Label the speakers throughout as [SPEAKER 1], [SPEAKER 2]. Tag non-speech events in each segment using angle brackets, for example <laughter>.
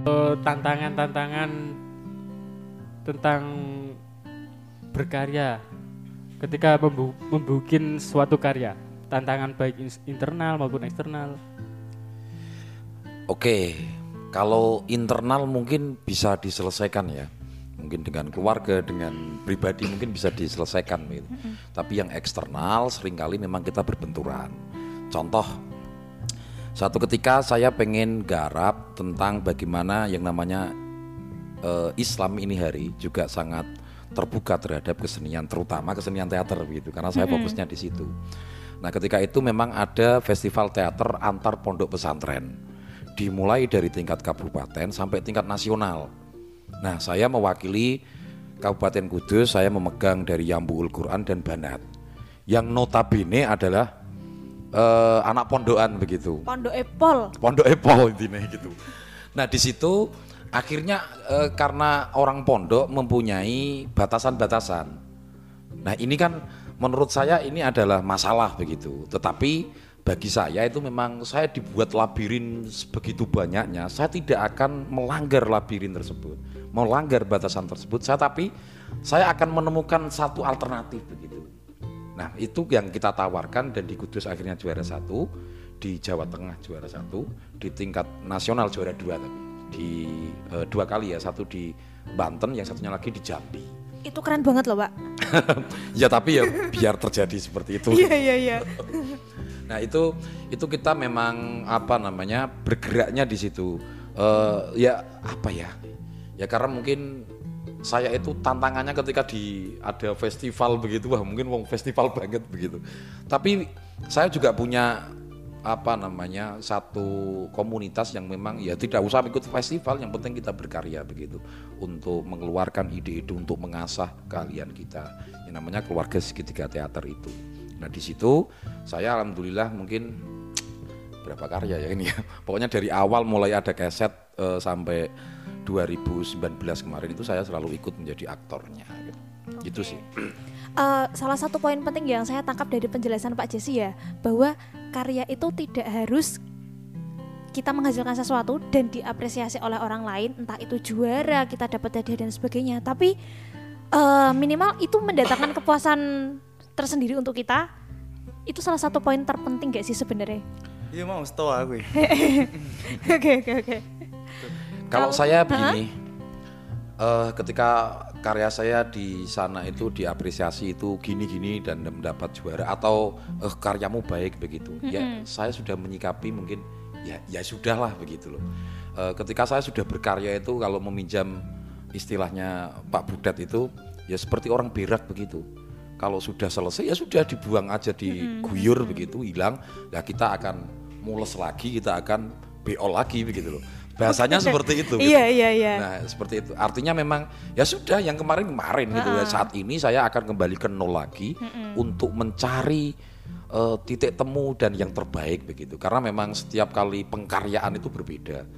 [SPEAKER 1] Eh, tantangan-tantangan tentang berkarya ketika membu membukin suatu karya tantangan baik internal maupun eksternal
[SPEAKER 2] Oke, kalau internal mungkin bisa diselesaikan ya. Mungkin dengan keluarga, dengan pribadi mungkin bisa diselesaikan gitu. Tapi yang eksternal sering kali memang kita berbenturan. Contoh, satu ketika saya pengen garap tentang bagaimana yang namanya eh, Islam ini hari juga sangat terbuka terhadap kesenian, terutama kesenian teater gitu, karena saya fokusnya di situ. Nah, ketika itu memang ada festival teater antar pondok pesantren, dimulai dari tingkat kabupaten sampai tingkat nasional. Nah, saya mewakili Kabupaten Kudus, saya memegang dari Yambuul Quran dan Banat, yang notabene adalah eh, anak pondokan begitu
[SPEAKER 3] Pondok Epol.
[SPEAKER 2] pondok Epol intinya gitu. Nah di situ akhirnya eh, karena orang pondok mempunyai batasan-batasan. Nah ini kan menurut saya ini adalah masalah begitu. Tetapi bagi saya itu memang saya dibuat labirin sebegitu banyaknya. Saya tidak akan melanggar labirin tersebut, melanggar batasan tersebut. Saya tapi saya akan menemukan satu alternatif begitu. Nah itu yang kita tawarkan dan di Kudus akhirnya juara satu, di Jawa Tengah juara satu, di tingkat nasional juara dua tapi di eh, dua kali ya satu di Banten, yang satunya lagi di Jambi.
[SPEAKER 3] Itu keren banget loh, Pak. <laughs>
[SPEAKER 2] ya tapi ya biar terjadi seperti itu.
[SPEAKER 3] Iya, iya, iya. <laughs>
[SPEAKER 2] Nah itu itu kita memang apa namanya bergeraknya di situ. Eh, ya apa ya? Ya karena mungkin saya itu tantangannya ketika di ada festival begitu wah mungkin wong festival <laughs> banget begitu. Tapi saya juga punya apa namanya satu komunitas yang memang ya tidak usah ikut festival yang penting kita berkarya begitu. Untuk mengeluarkan ide-ide untuk mengasah keahlian kita. Yang namanya keluarga segitiga teater itu. Nah di situ saya alhamdulillah mungkin berapa karya ya ini ya <laughs> pokoknya dari awal mulai ada keset eh, sampai 2019 kemarin itu saya selalu ikut menjadi aktornya gitu. Gitu sih
[SPEAKER 3] Eh, salah satu poin penting yang saya tangkap dari penjelasan Pak Jesse ya, bahwa karya itu tidak harus kita menghasilkan sesuatu dan diapresiasi oleh orang lain, entah itu juara, kita dapat hadiah dan sebagainya, tapi eh, minimal itu mendatangkan kepuasan tersendiri untuk kita. Itu salah satu poin terpenting gak sih sebenarnya?
[SPEAKER 4] Iya mau setua aku. ya. <laughs>
[SPEAKER 3] Oke oke oke.
[SPEAKER 2] Kalau saya begini, eh, ketika karya saya di sana itu diapresiasi itu gini-gini dan mendapat juara atau eh, karyamu baik begitu, ya saya sudah menyikapi mungkin ya ya sudahlah begitu loh. Eh, ketika saya sudah berkarya itu kalau meminjam istilahnya Pak Budet itu ya seperti orang berak begitu. Kalau sudah selesai ya sudah dibuang aja diguyur begitu hilang. Ya kita akan mules lagi, kita akan BO lagi begitu loh. Bahasanya seperti itu. gitu.
[SPEAKER 3] Iya iya iya.
[SPEAKER 2] Nah, seperti itu. Artinya memang ya sudah yang kemarin-kemarin gitu ya. Saat ini saya akan kembali ke nol lagi untuk mencari eh, titik temu dan yang terbaik begitu. Karena memang setiap kali pengkaryaan itu berbeda.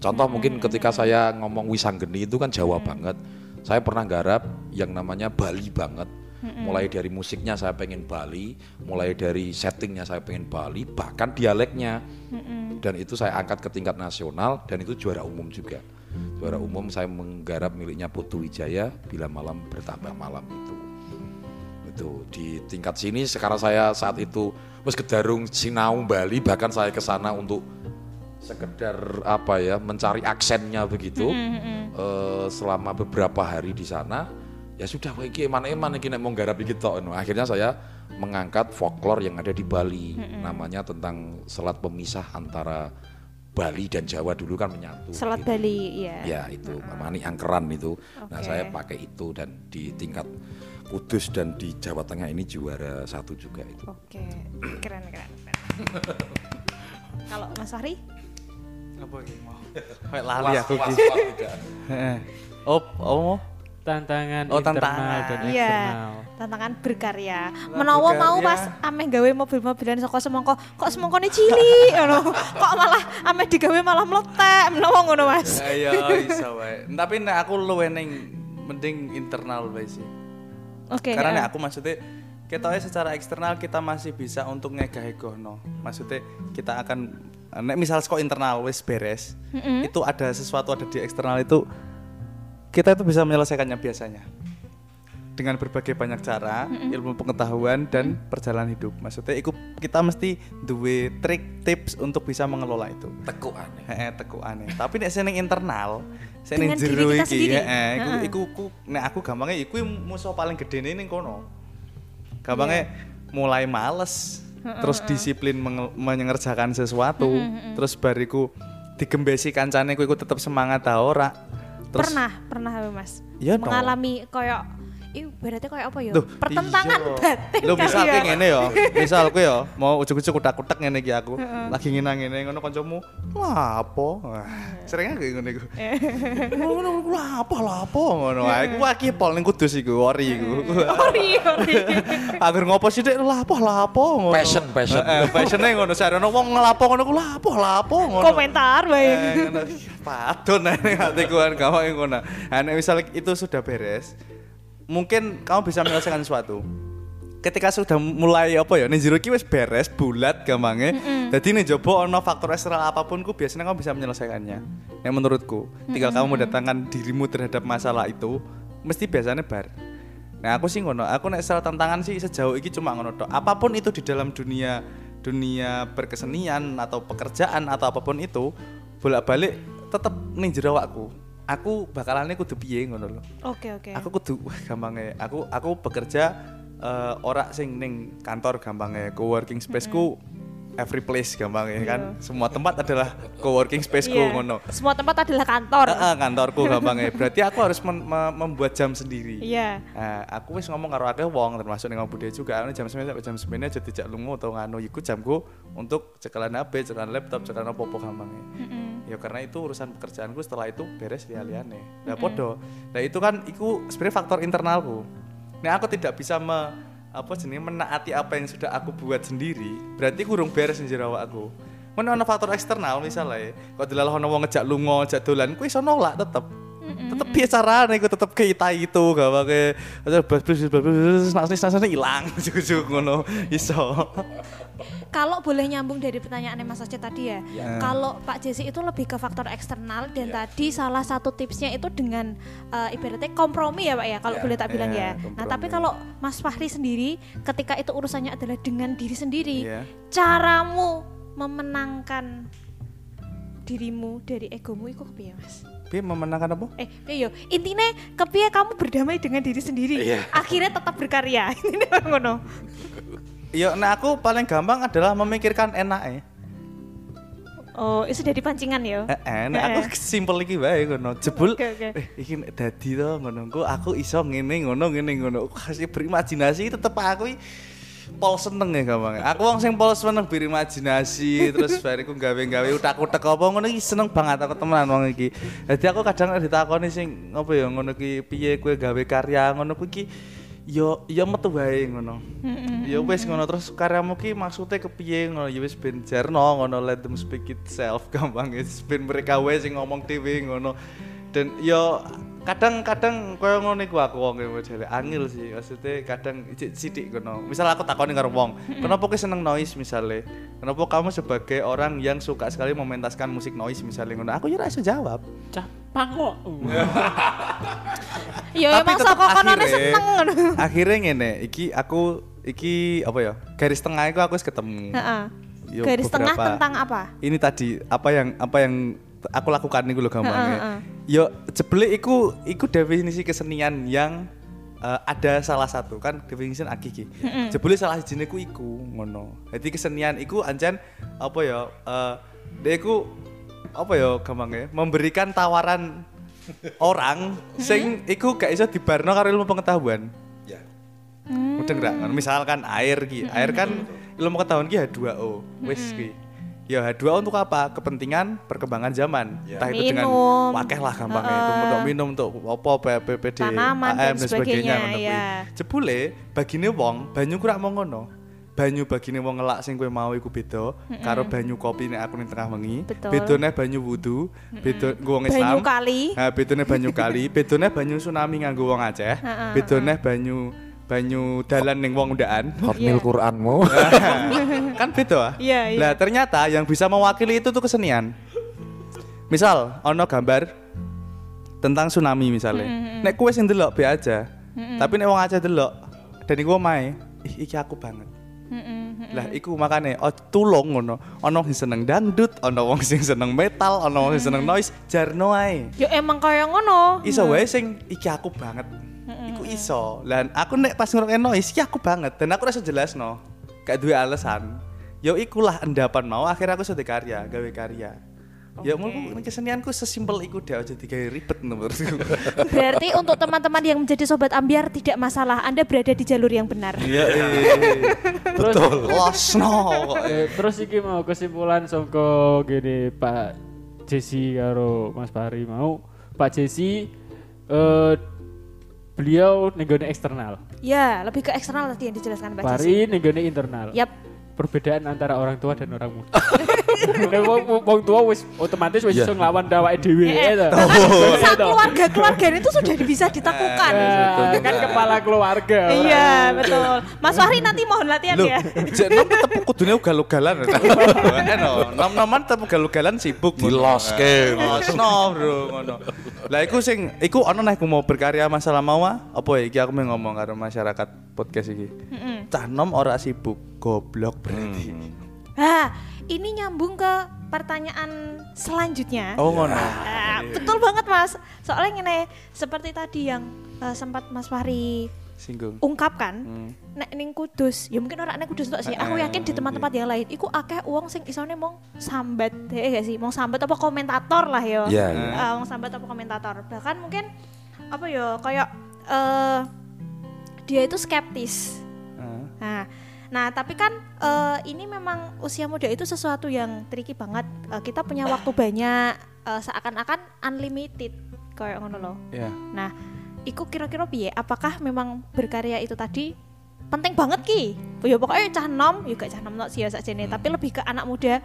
[SPEAKER 2] Contoh mungkin ketika saya ngomong Wisanggeni itu kan Jawa banget. Saya pernah garap yang namanya Bali banget. Mulai dari musiknya saya pengen Bali, mulai dari settingnya saya pengen Bali, bahkan dialeknya. Dan itu saya angkat ke tingkat nasional dan itu juara umum juga. Juara umum saya menggarap miliknya Putu Wijaya bila malam bertambah malam itu. Itu di tingkat sini sekarang saya saat itu wes kedarung Sinau Bali bahkan saya ke sana untuk sekedar apa ya mencari aksennya begitu Eh, selama beberapa hari di sana ya sudah kok iki eman-eman iki nek mau garap iki tok no. akhirnya saya mengangkat folklore yang ada di Bali namanya tentang selat pemisah antara Bali dan Jawa dulu kan menyatu
[SPEAKER 3] Selat
[SPEAKER 2] gitu.
[SPEAKER 3] Bali ya.
[SPEAKER 2] Ya itu Mani Angkeran itu. Nah
[SPEAKER 3] Oke.
[SPEAKER 2] saya pakai itu dan di tingkat Kudus dan di Jawa Tengah ini juara satu juga itu.
[SPEAKER 3] Oke, keren keren. keren. <laughs> Kalau Mas Fahri?
[SPEAKER 4] Apa iki mau? <laughs> Kayak lali aku
[SPEAKER 2] Was-
[SPEAKER 4] iki.
[SPEAKER 2] was-.
[SPEAKER 4] Oh, <laughs> oh mau?
[SPEAKER 1] Tantangan
[SPEAKER 4] Oh,
[SPEAKER 1] internal
[SPEAKER 4] tantangan.
[SPEAKER 1] dan
[SPEAKER 3] Iya,
[SPEAKER 1] eksternal
[SPEAKER 3] tantangan berkarya. Menawa mau. Mas ameh gawe mobil-mobilan saka semangka, kok semangkane cilik <laughs> ngono. Kok malah ameh digawe malah meletek, menawa ngono Mas.
[SPEAKER 4] Ya ya iso wae. Tapi nek aku luwe ning mending internal wae sih.
[SPEAKER 3] Oke.
[SPEAKER 4] Karena nek
[SPEAKER 3] ya.
[SPEAKER 4] aku maksudnya kita secara eksternal kita masih bisa untuk ngegah-egohno. Maksudnya kita akan nek misal kok internal wis beres, itu ada sesuatu ada di eksternal itu kita itu bisa menyelesaikannya biasanya dengan berbagai banyak cara, ilmu pengetahuan dan perjalanan hidup. Maksudnya iku kita mesti duwe trik tips untuk bisa mengelola itu.
[SPEAKER 2] Tekuk aneh.
[SPEAKER 4] Heeh, teku aneh. Tapi nek sing internal,
[SPEAKER 3] diri
[SPEAKER 4] jero iki, heeh, iku iku ku nek aku gampangnya iku musuh paling gede ning kono. Gampangnya mulai males, terus disiplin menge- mengerjakan sesuatu, terus bariku digembesi kancane ku iku tetep semangat ta ora. Terus
[SPEAKER 3] pernah pernah mas
[SPEAKER 4] Iya, no.
[SPEAKER 3] mengalami koyo Ih, berarti kayak apa ya?
[SPEAKER 4] Duh,
[SPEAKER 3] Pertentangan
[SPEAKER 4] iya.
[SPEAKER 3] batin kali
[SPEAKER 4] misal
[SPEAKER 3] ya.
[SPEAKER 4] kayak ngene ya. <laughs> Misal aku ya mau ujug-ujug kutak-kutak ngene iki aku. Lagi ngina ngene ngono kancamu. Lah apa? Wah, Sering kayak ngene iku. Ngono ngono lah apa lah apa ngono. Ae ku aki pol ning kudus iku ori iku. <laughs>
[SPEAKER 3] Ori, ori. <laughs>
[SPEAKER 4] Agar ngopo sih Dek? lah apa lah apa ngono.
[SPEAKER 2] Passion, passion.
[SPEAKER 4] Heeh, passione ngono sarono wong ngelapo ngono ku lah apa lah apa ngono.
[SPEAKER 3] Komentar baik.
[SPEAKER 4] Eh, ngono. Padon ning atiku kan gampang ngono. Nah, nek misal itu sudah beres, mungkin kamu bisa menyelesaikan sesuatu. Ketika sudah mulai apa ya, nih ki wis beres, bulat gampangnya. Jadi nih jobo ono faktor eksternal apa pun ku biasanya kamu bisa menyelesaikannya. Yang menurutku, tinggal kamu mendatangkan dirimu terhadap masalah itu, mesti biasanya bar. Nah aku sih ngono, aku nek secara tantangan sih sejauh ini cuma ngono tok. Apa pun itu di dalam dunia dunia berkesenian atau pekerjaan atau apa pun itu, bolak-balik tetep ning jero awakku. Aku bakalannya kudu piye ngono loh.
[SPEAKER 3] Oke, oke.
[SPEAKER 4] Aku kudu <laughs> wah gampangnya. Aku aku bekerja eh, ora sing ning kantor gampangnya. Co-working spaceku every place gampangnya kan. Semua tempat adalah co-working spaceku
[SPEAKER 3] Iya.
[SPEAKER 4] ngono.
[SPEAKER 3] Semua tempat adalah kantor.
[SPEAKER 4] Heeh, kantorku gampangnya. Berarti aku harus membuat jam sendiri.
[SPEAKER 3] Iya.
[SPEAKER 4] Nah, aku wis ngomong karo akeh wong termasuk ning budaya juga anu jam 9 sampai jam 9 aja dijak lunga atau nganu iku jamku untuk cekalan HP, cekalan laptop, cekalan apa-apa gampangnya. Ya karena itu urusan pekerjaanku setelah itu beres liane. Lah podo. Nah itu kan iku sebenarnya faktor internalku. Nah aku tidak bisa me, apa jenenge menaati apa yang sudah aku buat sendiri, berarti kurung beres jero awakku. Mana ana faktor eksternal misalnya, kok dilalah ana wong ngejak lunga, ngejak dolan, kuwi iso nolak tetep. Tetep piye carane iku tetep kita itu gak pakai bas bas bas bas nasi nasi hilang <laughs> juk ngono iso.
[SPEAKER 3] Kalau boleh nyambung dari pertanyaannya Mas Aceh tadi ya,
[SPEAKER 4] Ya.
[SPEAKER 3] kalau Pak Jesse itu lebih ke faktor eksternal dan tadi salah satu tipsnya itu dengan eh, ibaratnya kompromi ya Pak ya, kalau
[SPEAKER 2] Ya,
[SPEAKER 3] boleh tak bilang
[SPEAKER 4] ya,
[SPEAKER 3] ya. Nah
[SPEAKER 4] kompromi.
[SPEAKER 3] tapi kalau Mas Fahri sendiri, ketika itu urusannya adalah dengan diri sendiri,
[SPEAKER 4] Iya.
[SPEAKER 3] caramu memenangkan dirimu dari egomu itu kepiye Mas?
[SPEAKER 4] Piye memenangkan apa?
[SPEAKER 3] Eh, yo? Intinya kepiye kamu berdamai dengan diri sendiri,
[SPEAKER 2] Iya.
[SPEAKER 3] akhirnya tetap berkarya. <laughs> Ini ngono.
[SPEAKER 4] Ya, nah aku paling gampang adalah memikirkan enak ya.
[SPEAKER 3] Oh, itu jadi pancingan ya?
[SPEAKER 4] Heeh, nah aku simpel iki wae ngono. Jebul
[SPEAKER 3] Oke, oke.
[SPEAKER 4] eh iki nek dadi to ngono. Aku iso ngene ngono ngene ngono. Kasih berimajinasi tetep aku pol seneng ya gampang. Aku wong sing pol seneng berimajinasi terus <laughs> bariku gawe-gawe utak-utak apa ngono iki seneng banget aku temenan wong iki. Dadi aku kadang ditakoni sing apa ya ngono ki piye kowe gawe karya ngono kuwi iki yo yo metu wae ngono. Ya wis ngono terus karyamu ki maksudnya kepiye ngono ya wis ben jarno ngono let them speak itself <laughs> gampang ya ben mereka wae sing ngomong dhewe ngono. Dan yo kadang-kadang koyo ngono iku aku wong modele angel sih maksudnya kadang sidik ngono. Misal aku takoni karo wong, kenapa kowe seneng noise misalnya? Kenapa kamu sebagai orang yang suka sekali mementaskan musik noise misalnya ngono? Aku ya iso jawab.
[SPEAKER 1] Capang kok.
[SPEAKER 3] Ya emang saka
[SPEAKER 4] akhirnya-
[SPEAKER 3] seneng ngono. <laughs>
[SPEAKER 4] Akhirnya ngene, iki aku iki apa ya? Garis tengah itu aku wis ketemu.
[SPEAKER 3] Heeh. Garis tengah tentang apa?
[SPEAKER 4] ini tadi apa yang apa yang aku lakukan nih lho gampangnya.
[SPEAKER 3] Heeh,
[SPEAKER 4] Yo jebule iku iku definisi kesenian yang eh, ada salah satu kan definisi aki iki. Jebule salah siji ku iku ngono. Jadi kesenian iku ancen apa ya eh dia iku apa ya gampangnya memberikan tawaran <laughs> orang sing iku gak iso dibarno karo ilmu pengetahuan.
[SPEAKER 2] Ya.
[SPEAKER 4] Mudeng nggak? Misalkan air ki, air kan ilmu pengetahuan ki H2O, wis ki. Ya H2O untuk apa? Kepentingan perkembangan zaman.
[SPEAKER 2] Ya.
[SPEAKER 4] Entah itu dengan
[SPEAKER 3] Minum.
[SPEAKER 4] wakeh lah gampangnya itu untuk minum untuk apa PPD,
[SPEAKER 3] Tanaman dan sebagainya,
[SPEAKER 4] ngono kuwi.
[SPEAKER 3] ya.
[SPEAKER 4] Jebule bagine wong banyu ku rak mau ngono. Banyu bagine wong ngelak sing kowe mau iku beda karo banyu kopi nek aku ning tengah wengi. Bedone banyu wudu, beda nggo wong Islam.
[SPEAKER 3] Banyu kali. <laughs>
[SPEAKER 4] Nah, bedone banyu kali, bedone banyu tsunami nganggo wong Aceh, bedone banyu banyu dalan ning wong undaan.
[SPEAKER 2] Hormil
[SPEAKER 3] Iya.
[SPEAKER 2] Quranmu. <laughs>
[SPEAKER 4] kan beda ah.
[SPEAKER 3] Iya, iya.
[SPEAKER 4] Lah ternyata yang bisa mewakili itu tuh kesenian. Misal ono gambar tentang tsunami misalnya. Nek kue sing delok be aja. Tapi nek wong aja delok dan iku omahe, ih iki aku banget. Lah iku makane oh, tulung ngono. Ono sing seneng dangdut, ono wong sing seneng metal, ono wong sing seneng noise, jarno ae.
[SPEAKER 3] Ya emang kaya ngono.
[SPEAKER 4] Iso wae sing iki aku banget. Iso. Lan aku nek pas ngrungokne noise iki aku banget dan aku rasa jelasno. Gak duwe alasan. Yo ikulah endapan mau akhirnya aku sudah karya, gawe karya. Ya mulu kesenianku sesimpel iku deh aja digawe ribet menurutku. <laughs>
[SPEAKER 3] Berarti untuk teman-teman yang menjadi sobat ambiar tidak masalah. Anda berada di jalur yang benar.
[SPEAKER 4] Iya, <laughs>
[SPEAKER 1] Terus
[SPEAKER 4] losno. <laughs>
[SPEAKER 1] eh, terus iki mau kesimpulan songko gini Pak Jesse karo Mas Fahri mau Pak Jesse eh beliau nenggone eksternal,
[SPEAKER 3] Ya, lebih ke eksternal tadi yang dijelaskan Mbak Jessy.
[SPEAKER 1] Fahri nenggone internal.
[SPEAKER 3] Yap.
[SPEAKER 1] Perbedaan antara orang tua dan orang muda. <laughs> Nek wong tua wis otomatis wis
[SPEAKER 2] Iya.
[SPEAKER 1] iso nglawan dawake dhewe
[SPEAKER 3] Eh,
[SPEAKER 1] ya toh. <laughs>
[SPEAKER 3] Saat keluarga-keluarga itu sudah bisa ditaklukkan.
[SPEAKER 1] Nah, kan kepala keluarga.
[SPEAKER 3] Iya, betul. Mas Fahri nanti mohon latihan
[SPEAKER 4] Loh,
[SPEAKER 3] ya.
[SPEAKER 4] jek nom tetep kudune ugal-ugalan. <laughs> Eno, nom-noman tetep ugal-ugalan sibuk.
[SPEAKER 2] Diloske.
[SPEAKER 4] Losno, Bro, ngono. Lah iku sing iku ono nek aku mau berkarya masalah mau ah, apa ya iki aku mau ngomong karo masyarakat podcast iki. Cah nom ora sibuk, goblok berarti.
[SPEAKER 3] Nah, ini nyambung ke pertanyaan selanjutnya.
[SPEAKER 4] Oh ngono.
[SPEAKER 3] Ah, betul banget Mas. Soalnya gini, seperti tadi yang eh, sempat Mas Fahri
[SPEAKER 4] Singgung.
[SPEAKER 3] ungkapkan,
[SPEAKER 4] Hmm.
[SPEAKER 3] nek ning Kudus, ya mungkin orang ning Kudus tok sih. Aku yakin di tempat-tempat yang lain, iku akeh uang sing isone mong sambat, ya gak sih? Mong sambat apa komentator lah ya.
[SPEAKER 2] Iya,
[SPEAKER 4] iya.
[SPEAKER 3] Ah, wong sambat apa komentator. Bahkan mungkin apa ya kayak eh dia itu skeptis.
[SPEAKER 4] Ah.
[SPEAKER 3] Nah, nah tapi kan eh, ini memang usia muda itu sesuatu yang tricky banget. Eh, kita punya waktu banyak, eh, seakan-akan unlimited kayak ngono loh.
[SPEAKER 4] Ya.
[SPEAKER 3] Nah, iku kira-kira piye? Apakah memang berkarya itu tadi penting banget ki? Ya pokoknya cah nom, ya gak cah nom sih ya sakjane, tapi lebih ke anak muda.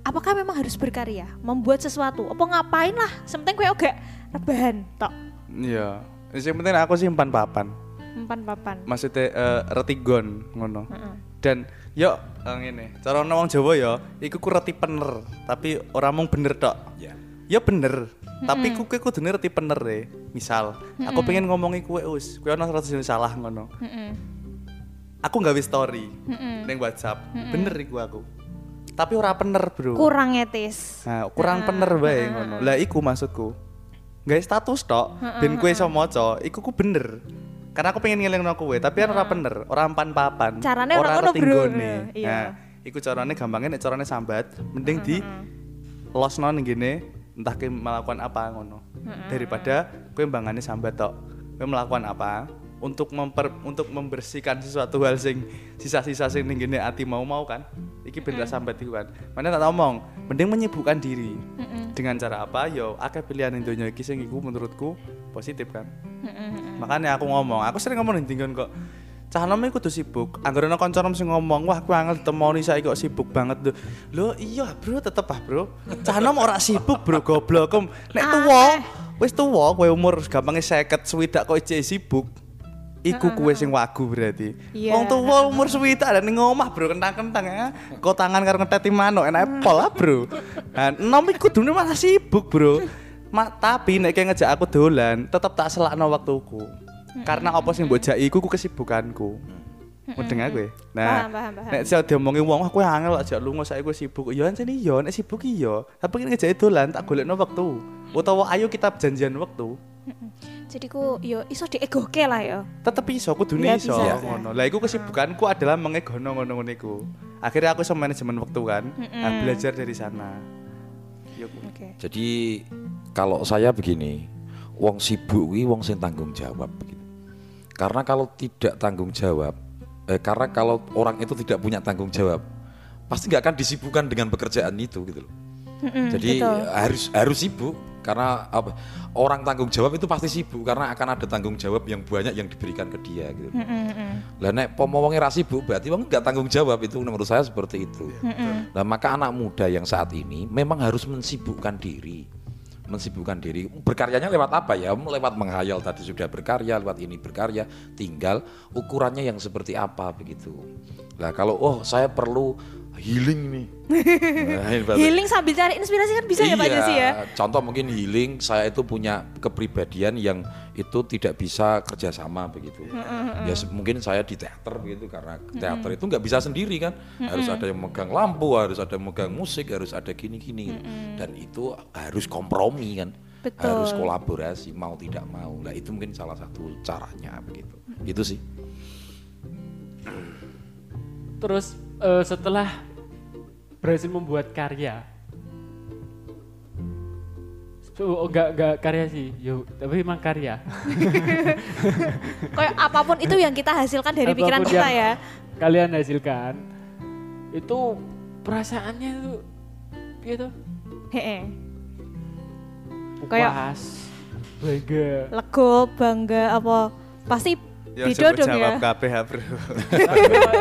[SPEAKER 3] Apakah memang harus berkarya, membuat sesuatu? Apa ngapain lah? Sementing kowe gak rebahan tok.
[SPEAKER 4] Iya. Yang penting aku simpan papan.
[SPEAKER 3] Empan papan.
[SPEAKER 4] Maksudnya eh, retigon ngono.
[SPEAKER 3] Heeh.
[SPEAKER 4] Dan yo eh, ngene, cara wong Jawa ya, iku ku reti pener, tapi ora mung bener tok.
[SPEAKER 2] Ya.
[SPEAKER 4] Ya bener, tapi ku kuwi kudune reti pener e. Misal, aku pengen ngomongi kue us, kue ono 100 salah ngono.
[SPEAKER 3] Heeh.
[SPEAKER 4] Aku nggawe story
[SPEAKER 3] Heeh.
[SPEAKER 4] ning WhatsApp. Bener iku aku. Tapi ora pener, Bro.
[SPEAKER 3] Kurang etis.
[SPEAKER 4] Nah, kurang pener bae ngono. Lah iku maksudku. Gawe status tok, ben kue iso maca, iku ku bener. Karena aku pengen ngelingno kowe, tapi kan ora bener, ora empan papan.
[SPEAKER 3] Carane ora ngono, Bro. Iya.
[SPEAKER 4] Nah, iku carane gampangnya nek carane sambat, mending di losno ning gene entah kowe melakukan apa ngono. Daripada kowe mbangane sambat tok. Kowe melakukan apa untuk memper untuk membersihkan sesuatu hal sing sisa-sisa sing ning gene ati mau mau kan. Iki bener sambat iku kan. Mana tak ngomong, mending menyibukkan diri. Dengan cara apa? Yo akeh pilihan ning donya iki sing iku menurutku positif kan. Makanya aku ngomong, aku sering ngomong ning kok. Cah nom kudu sibuk. Anggere ana kanca sing ngomong, "Wah, aku angel ditemoni saiki kok sibuk banget." Lho, Lho, iya, Bro, tetep ah, Bro. Cah nom ora sibuk, Bro, goblok. Nek tuwa, wis tuwa kowe umur gampange 50 swidak kok ijek sibuk. Iku kuwe sing wagu berarti.
[SPEAKER 3] Iya.
[SPEAKER 4] Wong tuwa umur swidak dan ning omah, Bro, kentang-kentang ya. Kok tangan karo ngeteti manuk enak pol ah, Bro. Nah, nom iku kudune malah sibuk, Bro. Ma, tapi nek ngejak aku dolan, tetep tak selakno waktuku. Karena apa sing mbok jaki iku ku kesibukanku. Mudeng aku. ya. Nah,
[SPEAKER 3] Paham,
[SPEAKER 4] nek saya diomongi wong, wah kowe angel aja lunga saiki kowe sibuk. Ya ancen iya, nek sibuk iya. Tapi nek ngejaki dolan tak golekno waktu. Utawa ayo kita janjian waktu.
[SPEAKER 3] Jadi ku yo iso diegoke lah yo.
[SPEAKER 4] Tetep iso kudune
[SPEAKER 3] Ya,
[SPEAKER 4] iso
[SPEAKER 3] bisa,
[SPEAKER 4] ngono. Lah iku kesibukanku adalah mengegono ngono-ngono iku. Akhirnya aku iso manajemen waktu kan. Nah, belajar dari sana. Yo.
[SPEAKER 2] Jadi kalau saya begini, wong sibuk kuwi wong sing tanggung jawab begitu. Karena kalau tidak tanggung jawab, eh, karena kalau orang itu tidak punya tanggung jawab, pasti nggak akan disibukkan dengan pekerjaan itu gitu loh. Jadi
[SPEAKER 3] betul.
[SPEAKER 2] harus harus sibuk karena apa? Orang tanggung jawab itu pasti sibuk karena akan ada tanggung jawab yang banyak yang diberikan ke dia gitu. Lah nek pomo wonge ra sibuk berarti wong nggak tanggung jawab itu menurut saya seperti itu. Nah, maka anak muda yang saat ini memang harus mensibukkan diri. Mensibukkan diri. Berkaryanya lewat apa ya? Lewat menghayal tadi sudah berkarya, lewat ini berkarya. Tinggal ukurannya yang seperti apa begitu. Nah kalau oh saya perlu healing nih. <laughs> Nah,
[SPEAKER 3] Healing sambil cari inspirasi kan bisa ya Pak Jesse ya?
[SPEAKER 2] Contoh mungkin healing, saya itu punya kepribadian yang itu tidak bisa kerjasama begitu. Ya mungkin saya di teater begitu karena teater itu nggak bisa sendiri kan, harus ada yang megang lampu, harus ada yang megang musik, harus ada gini-gini, dan itu harus kompromi kan,
[SPEAKER 3] Betul.
[SPEAKER 2] harus kolaborasi mau tidak mau. Nah itu mungkin salah satu caranya begitu. Itu sih.
[SPEAKER 1] Terus eh, setelah berhasil membuat karya, so, oh, enggak enggak karya sih, yo, tapi emang karya. <laughs>
[SPEAKER 3] Kayak apa pun itu yang kita hasilkan dari pikiran
[SPEAKER 1] Apa pun
[SPEAKER 3] kita
[SPEAKER 1] yang
[SPEAKER 3] ya.
[SPEAKER 1] Kalian hasilkan, itu perasaannya itu, gitu,
[SPEAKER 3] Heeh. Kayak-
[SPEAKER 1] bangga.
[SPEAKER 3] Lego, bangga apa pasti
[SPEAKER 4] Ya
[SPEAKER 3] dong
[SPEAKER 4] jawab
[SPEAKER 3] ya.
[SPEAKER 4] kabeh ha, Bro.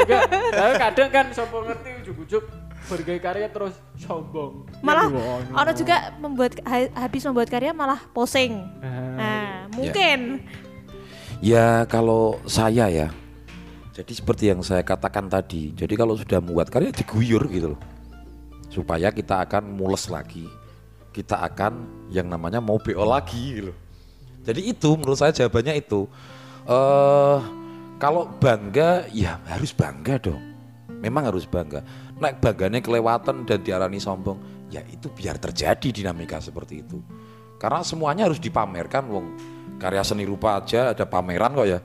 [SPEAKER 1] enggak, tapi kadang kan sopo ngerti ujuk-ujuk bergaya karya terus sombong.
[SPEAKER 3] Malah
[SPEAKER 1] Ya, ngono.
[SPEAKER 3] orang juga membuat ha- habis membuat karya malah posing.
[SPEAKER 1] Ah.
[SPEAKER 3] Nah, mungkin
[SPEAKER 2] Ya kalau saya ya, jadi seperti yang saya katakan tadi, jadi kalau sudah membuat karya diguyur gitu loh, supaya kita akan mules lagi, kita akan yang namanya mau BO lagi gitu loh. Jadi itu menurut saya jawabannya itu, eh kalau bangga ya harus bangga dong, memang harus bangga. Naik bangganya kelewatan dan diarani sombong, ya itu biar terjadi dinamika seperti itu. Karena semuanya harus dipamerkan, wong karya seni rupa aja ada pameran kok ya,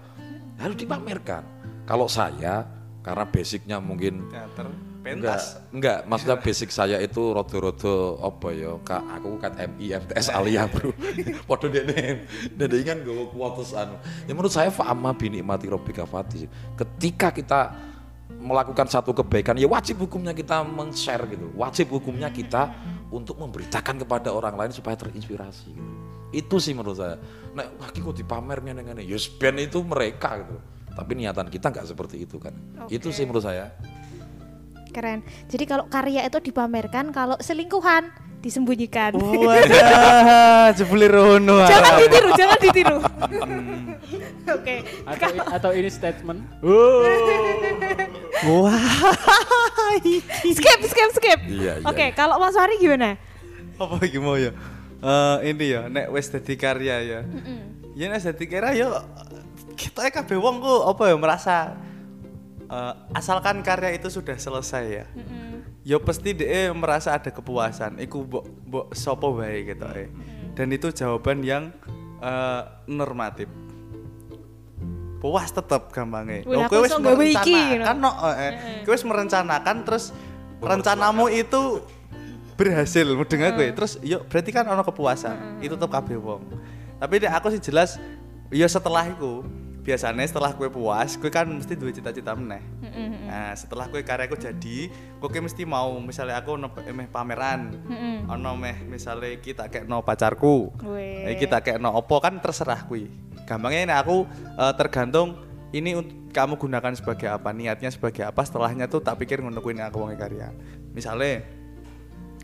[SPEAKER 2] harus dipamerkan. Kalau saya karena basicnya mungkin
[SPEAKER 4] Teater,
[SPEAKER 2] enggak,
[SPEAKER 4] pentas.
[SPEAKER 2] enggak, maksudnya basic saya itu rodo-rodo apa ya, kak aku kan MI, MTS alia bro, podo dene, dene kan gue kuotas anu. Ya menurut saya fa'ama binikmati robbika fatih. Ketika kita melakukan satu kebaikan, ya wajib hukumnya kita men-share gitu, wajib hukumnya kita untuk memberitakan kepada orang lain supaya terinspirasi gitu. Itu sih menurut saya. Nah, lagi kok dipamernya dengan ya ben itu mereka gitu. Tapi niatan kita nggak seperti itu kan. Itu sih menurut saya.
[SPEAKER 3] keren. Jadi kalau karya itu dipamerkan, kalau selingkuhan disembunyikan.
[SPEAKER 4] Wadah, <laughs> jebule rono.
[SPEAKER 3] jangan ditiru, jangan ditiru. <laughs> Oke.
[SPEAKER 1] atau atau ini statement. Oh.
[SPEAKER 4] Wah. <laughs>
[SPEAKER 3] Skip, skip, skip.
[SPEAKER 2] Iya, iya,
[SPEAKER 3] Oke,
[SPEAKER 2] iya.
[SPEAKER 3] kalau Mas Wari gimana?
[SPEAKER 4] Apa iki mau ya? Eh ini ya, nek wis dadi karya ya. Ya nek dadi karya ya kita kabeh wong kok apa ya merasa eh, asalkan karya itu sudah selesai ya. Ya pasti dia merasa ada kepuasan. Iku mbok mbok sapa wae gitu eh. Dan itu jawaban yang eh, normatif. Puas tetep gampangnya.
[SPEAKER 3] Iso gawe iki,
[SPEAKER 4] merencanakan, no, eh, kowe wis merencanakan terus rencanamu itu berhasil mudeng aku ya. Terus yuk berarti kan ono kepuasan. Itu tetep kabeh wong. Tapi nek aku sih jelas ya setelah itu biasanya setelah kue puas, kue kan mesti duwe cita-cita meneh. Nah, setelah kue karyaku jadi, kue mesti mau misalnya aku ono meh pameran, ono meh misalnya kita kayak no pacarku, kita kayak no opo kan terserah kui. Gampangnya ini aku eh, tergantung ini kamu gunakan sebagai apa, niatnya sebagai apa, setelahnya tuh tak pikir ngono kuwi nek aku wong karya. Misalnya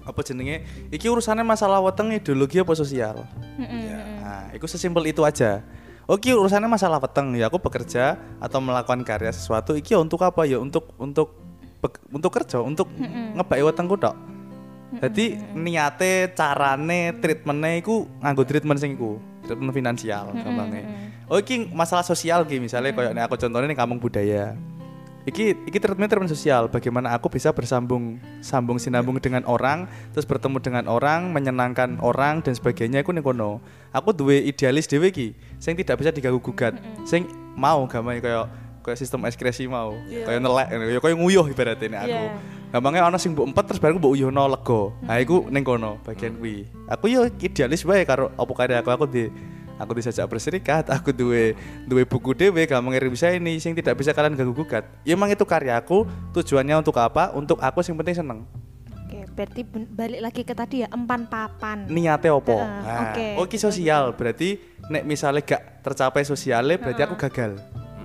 [SPEAKER 4] apa jenenge? Iki urusannya masalah weteng ideologi apa sosial? Ya, nah, itu sesimpel itu aja. Oke urusannya masalah weteng ya aku bekerja atau melakukan karya sesuatu iki ya untuk apa? Ya untuk untuk untuk kerja untuk ngebaki wetengku tok. Jadi niate carane treatmentnya iku nganggo treatment sing iku treatment finansial gampangnya oh iki masalah sosial ki misalnya kayak nek aku contohnya nih kampung budaya Iki iki treatment treatment sosial. Bagaimana aku bisa bersambung sambung sinambung dengan orang, terus bertemu dengan orang, menyenangkan orang dan sebagainya. Aku ning kono. Aku duwe idealis dhewe iki, sing tidak bisa diganggu gugat, sing mau gampang kayak kayak sistem ekskresi mau, kayak nelek, kayak kayak nguyuh ibaratnya nek aku.
[SPEAKER 3] Iya.
[SPEAKER 4] Gampangnya ana sing mbok empet terus baru mbok uyuhno lega. Nah iku ning kono bagian kuwi. Aku yo idealis wae karo apa karya aku aku di aku disajak berserikat, <laughs> aku duwe duwe buku dhewe gampang bisa ini sing tidak bisa kalian ganggu gugat. Ya emang itu karyaku, tujuannya untuk apa? Untuk aku sing penting seneng.
[SPEAKER 3] Oke, berarti balik lagi ke tadi ya empan papan.
[SPEAKER 4] Niate opo?
[SPEAKER 3] Heeh,
[SPEAKER 4] Nah,
[SPEAKER 3] oke.
[SPEAKER 4] oh iki sosial, berarti nek misalnya gak tercapai sosialnya berarti aku gagal.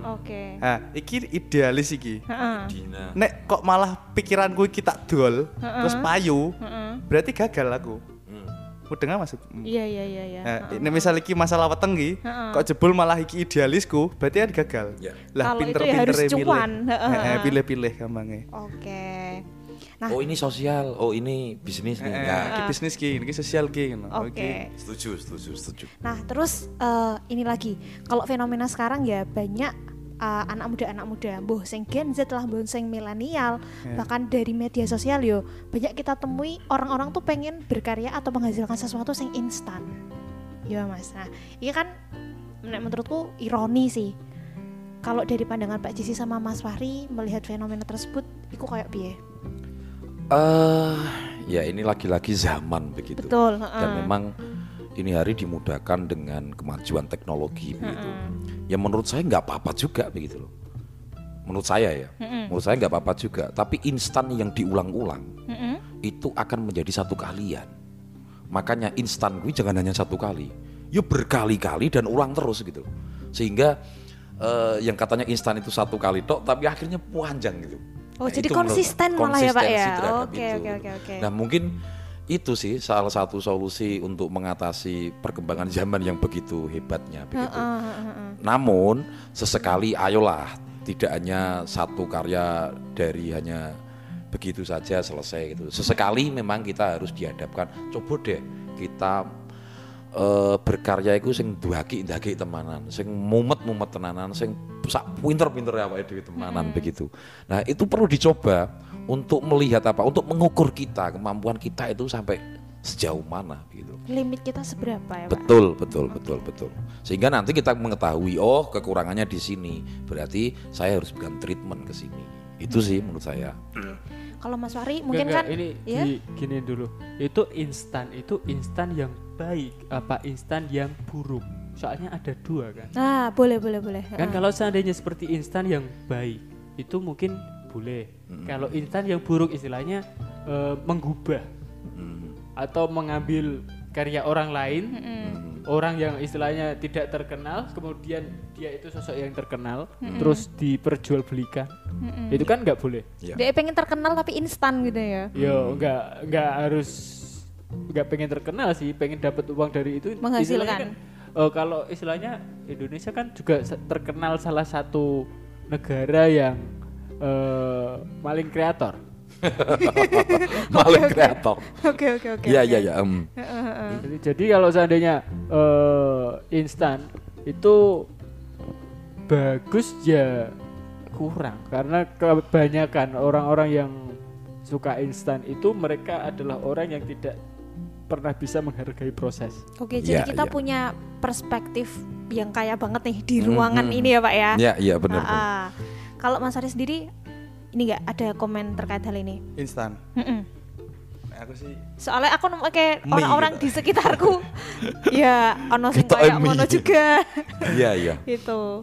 [SPEAKER 3] Oke.
[SPEAKER 4] Nah, iki idealis iki.
[SPEAKER 3] Heeh.
[SPEAKER 2] Dina.
[SPEAKER 4] Nek kok malah pikiranku iki tak dol, terus payu,
[SPEAKER 3] Heeh.
[SPEAKER 4] berarti gagal aku.
[SPEAKER 2] Hmm.
[SPEAKER 4] mudeng ah, maksud.
[SPEAKER 3] Iya iya iya iya.
[SPEAKER 4] Nah, ini misal iki masalah weteng iki, kok jebul malah iki idealisku, berarti kan gagal.
[SPEAKER 2] Ya.
[SPEAKER 4] Lah
[SPEAKER 3] Kalau itu ya
[SPEAKER 4] pinter-pinter
[SPEAKER 3] harus
[SPEAKER 4] milih.
[SPEAKER 3] cuan. Heeh,
[SPEAKER 4] pilih-pilih gampangnya.
[SPEAKER 3] Oke. Nah,
[SPEAKER 2] Oh ini sosial, oh ini bisnis nih.
[SPEAKER 4] Eh,
[SPEAKER 2] Ya.
[SPEAKER 4] iki bisnis ki, iki sosial ki ngono.
[SPEAKER 3] oke.
[SPEAKER 4] Iki
[SPEAKER 2] Setuju, setuju, setuju.
[SPEAKER 3] Nah, terus eh, ini lagi, kalau fenomena sekarang ya banyak eh, anak muda anak muda, boh sing Gen Z lah, boh sing milenial, bahkan dari media sosial yo banyak kita temui orang-orang tuh pengen berkarya atau menghasilkan sesuatu sing instan. Ya mas, nah ini kan nek menurutku ironi sih. Kalau dari pandangan Pak Jisi sama Mas Fahri melihat fenomena tersebut, itu kayak piye?
[SPEAKER 2] eh ya ini lagi-lagi zaman begitu.
[SPEAKER 3] Betul.
[SPEAKER 2] Dan
[SPEAKER 3] heeh.
[SPEAKER 2] memang ini hari dimudahkan dengan kemajuan teknologi begitu. Ya menurut saya nggak apa-apa juga begitu loh. Menurut saya ya, menurut saya nggak apa-apa juga. Tapi instan yang diulang-ulang
[SPEAKER 3] Mm-mm.
[SPEAKER 2] itu akan menjadi satu kalian. Makanya instan gue jangan hanya satu kali, ya berkali-kali dan ulang terus gitu. loh. Sehingga eh, yang katanya instan itu satu kali tok, tapi akhirnya panjang gitu.
[SPEAKER 3] Oh,
[SPEAKER 2] Nah,
[SPEAKER 3] jadi konsisten malah ya, Pak, ya? Oke, oke, oke, oke.
[SPEAKER 2] Nah mungkin itu sih salah satu solusi untuk mengatasi perkembangan zaman yang begitu hebatnya begitu.
[SPEAKER 3] Heeh, heeh, heeh.
[SPEAKER 2] Namun sesekali ayolah tidak hanya satu karya dari hanya begitu saja selesai gitu. Sesekali memang kita harus dihadapkan coba deh kita eh, berkarya itu sing duhaki ndaki temanan, sing mumet-mumet tenanan, sing sak pinter-pinter ya dhewe temanan begitu. Nah, itu perlu dicoba untuk melihat apa? Untuk mengukur kita, kemampuan kita itu sampai sejauh mana gitu.
[SPEAKER 3] limit kita seberapa ya pak?
[SPEAKER 2] Betul, betul, betul, betul. Sehingga nanti kita mengetahui, oh kekurangannya di sini. Berarti saya harus berikan treatment ke sini. Itu sih menurut saya.
[SPEAKER 3] Kalau Mas Wari mungkin
[SPEAKER 1] enggak,
[SPEAKER 3] kan
[SPEAKER 1] ini
[SPEAKER 3] ya
[SPEAKER 1] di- gini dulu. Itu instan, itu instan yang baik apa instan yang buruk. Soalnya ada dua kan.
[SPEAKER 3] Nah, boleh boleh boleh.
[SPEAKER 1] Kan
[SPEAKER 3] Heeh.
[SPEAKER 1] kalau seandainya seperti instan yang baik, itu mungkin boleh. Kalau instan yang buruk istilahnya eh, menggubah atau mengambil karya orang lain, orang yang istilahnya tidak terkenal, kemudian dia itu sosok yang terkenal, terus diperjualbelikan, itu kan nggak boleh.
[SPEAKER 2] Ya.
[SPEAKER 3] Dia pengen terkenal tapi instan gitu ya.
[SPEAKER 1] Yo nggak nggak harus nggak pengen terkenal sih, pengen dapat uang dari itu.
[SPEAKER 3] Menghasilkan.
[SPEAKER 1] Kan, eh, kalau istilahnya Indonesia kan juga terkenal salah satu negara yang eh, maling kreator. <laughs>
[SPEAKER 2] Maling kreator.
[SPEAKER 3] Oke oke oke.
[SPEAKER 2] Iya, iya, iya.
[SPEAKER 1] Jadi, jadi kalau seandainya eh, instan itu bagus ya kurang karena kebanyakan orang-orang yang suka instan itu mereka adalah orang yang tidak pernah bisa menghargai proses.
[SPEAKER 3] Oke, jadi
[SPEAKER 2] Iya,
[SPEAKER 3] kita
[SPEAKER 2] iya.
[SPEAKER 3] punya perspektif yang kaya banget nih di ruangan ini ya Pak ya.
[SPEAKER 2] Ya, iya benar.
[SPEAKER 3] Kalau Mas Ari sendiri ini nggak ada komen terkait hal ini?
[SPEAKER 4] instan.
[SPEAKER 3] Mm-mm.
[SPEAKER 4] Nah, aku sih
[SPEAKER 3] Soalnya aku nemu kayak orang-orang
[SPEAKER 4] gitu.
[SPEAKER 3] di sekitarku <laughs> ya ono sing kayak ngono juga
[SPEAKER 2] Iya, iya. <laughs>
[SPEAKER 3] gitu.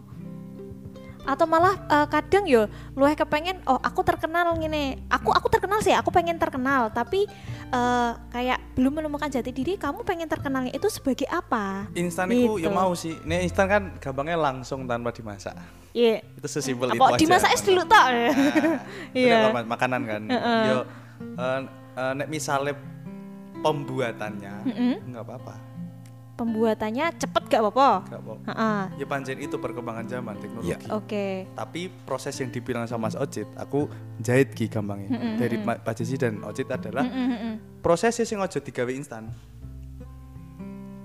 [SPEAKER 3] Atau malah eh, kadang yo luwih kepengen oh aku terkenal ngene. Aku aku terkenal sih, aku pengen terkenal, tapi eh, kayak belum menemukan jati diri, kamu pengen terkenalnya itu sebagai apa?
[SPEAKER 4] instan itu ya mau sih. Nih instan kan gampangnya langsung tanpa dimasak.
[SPEAKER 3] Iya.
[SPEAKER 4] Itu sesimpel itu aja.
[SPEAKER 3] dimasak es dulu tak?
[SPEAKER 4] Nah, <laughs>
[SPEAKER 3] Iya.
[SPEAKER 4] itu kan makanan kan. Yo eh, eh, nek misalnya pembuatannya nggak apa-apa.
[SPEAKER 3] Pembuatannya cepet gak apa-apa?
[SPEAKER 4] Nggak apa.
[SPEAKER 3] Heeh.
[SPEAKER 4] Ya pancen itu perkembangan zaman teknologi.
[SPEAKER 2] Iya.
[SPEAKER 3] Oke.
[SPEAKER 4] Tapi proses yang dibilang sama Mas Ocit, aku jahit ki gampangnya. Dari Ma- Pak Jesi dan Ocit adalah prosesnya sing ojo digawe instan.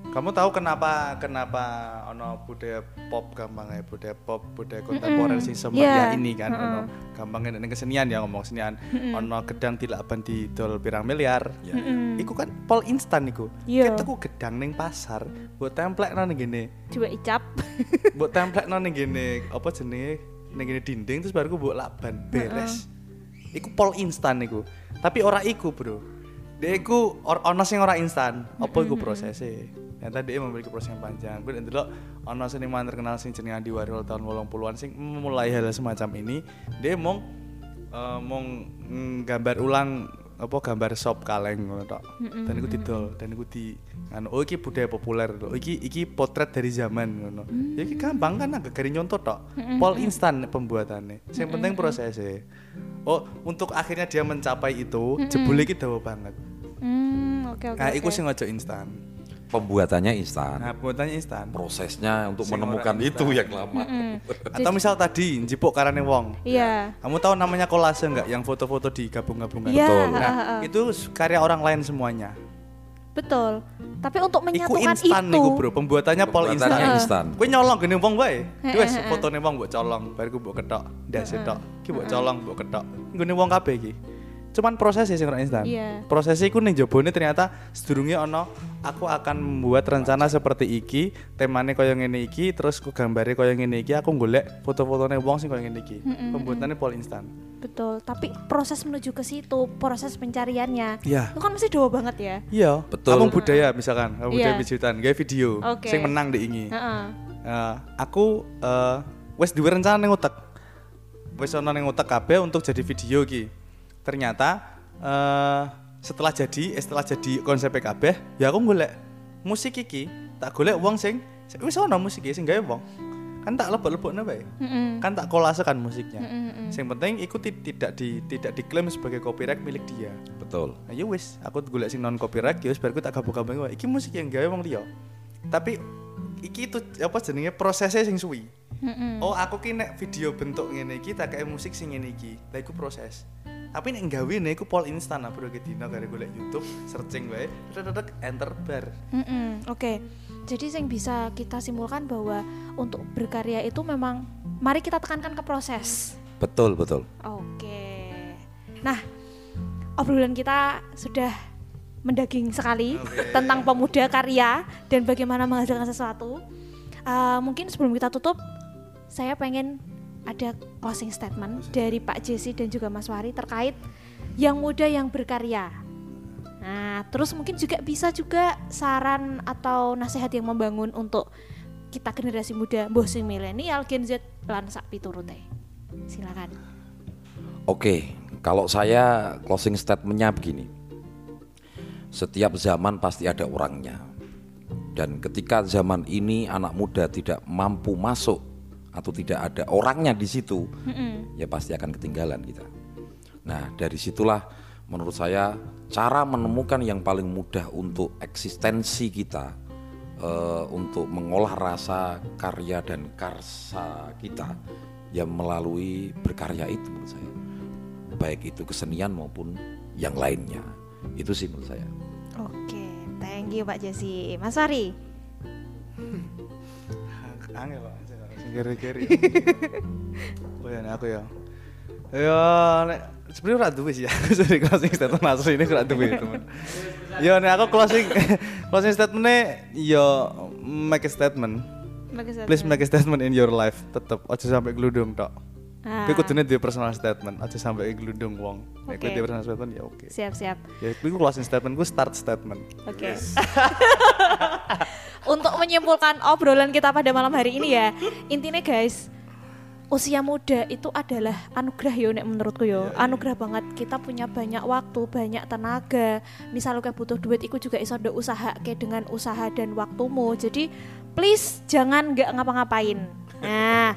[SPEAKER 4] Kamu tahu kenapa kenapa ono budaya pop gampangnya budaya pop budaya kontemporer sing
[SPEAKER 3] Iya.
[SPEAKER 4] semaya ini kan ono gampangnya ning kesenian ya ngomong kesenian. Ono gedang tilaban di dol pirang miliar.
[SPEAKER 2] Ya.
[SPEAKER 4] iku kan pol instan iku.
[SPEAKER 3] Iya.
[SPEAKER 4] kita ku gedang ning pasar buat template ning gini
[SPEAKER 3] Coba icap. <laughs>
[SPEAKER 4] buat template ning gini apa jenenge? Ning gini dinding terus baru ku buat laban beres. Iku pol instan iku. Tapi ora iku bro. Dia iku or, ono sing ora instan. Apa iku prosesnya ternyata dia memiliki proses yang panjang gue dulu ono seniman terkenal sing jenenge Andi Warhol tahun 80-an sing mulai hal semacam ini dia mong eh, mong mm, gambar ulang apa gambar sop kaleng ngono tok. Dan iku didol dan iku di anu oh iki budaya populer lho. Iki iki potret dari zaman ngono. Ya iki gampang kan agak gari nyontot tok. Pol instan pembuatannya. Yang penting prosesnya. Oh, untuk akhirnya dia mencapai itu, jebule iki dawa banget.
[SPEAKER 3] Hmm, Oke oke.
[SPEAKER 4] Nah,
[SPEAKER 3] oke.
[SPEAKER 4] iku sing ojo instan.
[SPEAKER 2] Pembuatannya instan.
[SPEAKER 4] Nah, buatannya instan.
[SPEAKER 2] Prosesnya untuk
[SPEAKER 4] Sing
[SPEAKER 2] menemukan itu
[SPEAKER 4] instan.
[SPEAKER 2] yang lama. <laughs>
[SPEAKER 4] Atau misal tadi njipuk karane wong.
[SPEAKER 3] Iya.
[SPEAKER 4] Kamu tahu namanya kolase enggak yang foto-foto digabung-gabungkan?
[SPEAKER 3] Iya.
[SPEAKER 2] Betul.
[SPEAKER 4] Nah,
[SPEAKER 3] ah, ah, ah.
[SPEAKER 4] itu karya orang lain semuanya.
[SPEAKER 3] Betul. Tapi untuk
[SPEAKER 4] Iku
[SPEAKER 3] menyatukan
[SPEAKER 4] instan
[SPEAKER 3] itu.
[SPEAKER 4] niku, Bro. Pembuatannya pol instan.
[SPEAKER 2] Pembuatannya instan.
[SPEAKER 4] Kowe nyolong gene wong wae. Wes fotone wong mbok colong, bariku mbok ketok, ndas tok. Ki mbok colong, mbok ketok. Nggone wong kabeh iki. Cuman prosesnya sing ora instan.
[SPEAKER 3] Iya.
[SPEAKER 4] Prosesnya iku ning jabone ternyata sedurunge ono aku akan membuat rencana seperti iki, temane kaya ngene iki, terus ku gambare kaya ngene iki, aku golek foto-fotone wong sing kaya ngene iki. Pembuatannya pol instan.
[SPEAKER 3] Betul. Tapi proses menuju ke situ, proses pencariannya.
[SPEAKER 4] Iya.
[SPEAKER 3] Itu kan mesti doa banget ya.
[SPEAKER 4] Iya,
[SPEAKER 2] Betul.
[SPEAKER 4] Kamu budaya misalkan, kamu budaya
[SPEAKER 3] Iya.
[SPEAKER 4] pijutan, gawe video,
[SPEAKER 3] Oke.
[SPEAKER 4] sing menang diingi.
[SPEAKER 3] Heeh.
[SPEAKER 4] Eh, aku eh, wes duwe rencana ning utek. Wes ono ning utek kabeh untuk jadi video iki. Ternyata eh setelah jadi, eh, setelah jadi konsep kabeh, ya aku golek musik iki, tak golek wong sing wis ono musik iki sing gawe wong. Kan tak lebok-lebokne bae.
[SPEAKER 3] Mm-mm.
[SPEAKER 4] Kan tak kolasekan musiknya.
[SPEAKER 3] Mm-mm.
[SPEAKER 4] Sing penting iku ti- tidak di tidak diklaim sebagai copyright milik dia.
[SPEAKER 2] Betul.
[SPEAKER 4] Nah, ya wis, aku golek sing non copyright ya wis bar aku tak gabung-gabung wae. Iki musik yang gawe wong liya. Tapi iki itu apa jenenge prosesnya sing suwi.
[SPEAKER 3] Mm-mm.
[SPEAKER 4] Oh, aku ki nek video bentuk ngene iki tak kayak musik sing ngene iki. Lah iku proses. Tapi nek gawe nek iku pol instan lah bro dino kare golek YouTube, searching wae, tetek enter bar.
[SPEAKER 3] Mm-mm, Oke, jadi yang bisa kita simpulkan bahwa untuk berkarya itu memang mari kita tekankan ke proses.
[SPEAKER 2] Betul, betul.
[SPEAKER 3] Oke, nah obrolan kita sudah mendaging sekali tentang pemuda karya dan bagaimana menghasilkan sesuatu. Eh, mungkin sebelum kita tutup, saya pengen ada closing statement dari Pak Jesse dan juga Mas Wari terkait yang muda yang berkarya. Nah, terus mungkin juga bisa juga saran atau nasihat yang membangun untuk kita generasi muda, mbah sing milenial, Gen Z lan sak piturute. Silakan.
[SPEAKER 2] Oke, kalau saya closing statementnya begini. Setiap zaman pasti ada orangnya. Dan ketika zaman ini anak muda tidak mampu masuk atau tidak ada orangnya di situ, ya pasti akan ketinggalan kita. Nah, dari situlah menurut saya cara menemukan yang paling mudah untuk eksistensi kita eh, untuk mengolah rasa karya dan karsa kita ya melalui berkarya itu menurut saya. Baik itu kesenian maupun yang lainnya. Itu sih menurut saya.
[SPEAKER 3] Oke, thank you Pak Jesse. Mas Wari. <laughs>
[SPEAKER 4] Angel sing keri-keri. <laughs> Oh ya, aku ya. Ya, nek sebenarnya ora duwe sih ya. Sorry closing statement asli ini ora duwe, <laughs> teman. Ya nek aku closing <laughs> closing statementnya ya make a statement. Please make a statement in your life. Tetep aja sampai geludung tok.
[SPEAKER 3] Ah,
[SPEAKER 4] Kowe kudune duwe personal statement, aja sampai geludung wong. Nek
[SPEAKER 3] Oke.
[SPEAKER 4] duwe personal statement ya oke.
[SPEAKER 3] siap siap.
[SPEAKER 4] Ya iku closing statement ku start statement.
[SPEAKER 3] Oke. Untuk menyimpulkan obrolan kita pada malam hari ini ya, intinya guys, usia muda itu adalah anugerah yo nek menurutku yo. Anugerah banget kita punya banyak waktu, banyak tenaga. Misal kayak butuh duit iku juga iso usaha kayak dengan usaha dan waktumu. Jadi please jangan nggak ngapa-ngapain. Nah,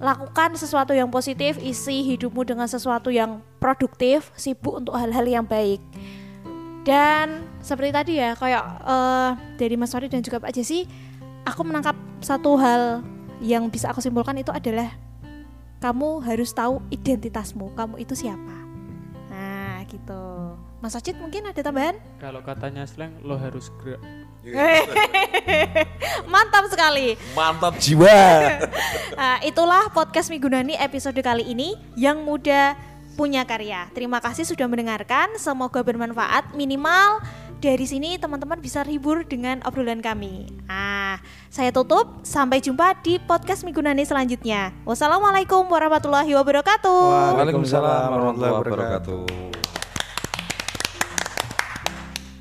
[SPEAKER 3] lakukan sesuatu yang positif, isi hidupmu dengan sesuatu yang produktif, sibuk untuk hal-hal yang baik. Dan seperti tadi ya, kayak eh, dari Mas Wari dan juga Pak Jesse, aku menangkap satu hal yang bisa aku simpulkan itu adalah kamu harus tahu identitasmu, kamu itu siapa. Nah, gitu. Mas Acit mungkin ada tambahan?
[SPEAKER 1] Kalau katanya slang lo harus gerak. <laughs>
[SPEAKER 3] Mantap sekali.
[SPEAKER 2] Mantap jiwa. <laughs>
[SPEAKER 3] Nah, itulah podcast Migunani episode kali ini yang muda punya karya. Terima kasih sudah mendengarkan. Semoga bermanfaat. Minimal dari sini teman-teman bisa hibur dengan obrolan kami. Ah, saya tutup. Sampai jumpa di podcast Migunani selanjutnya. Wassalamualaikum warahmatullahi wabarakatuh.
[SPEAKER 2] Waalaikumsalam warahmatullahi wabarakatuh.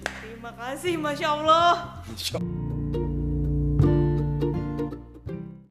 [SPEAKER 3] Terima kasih, masya Allah.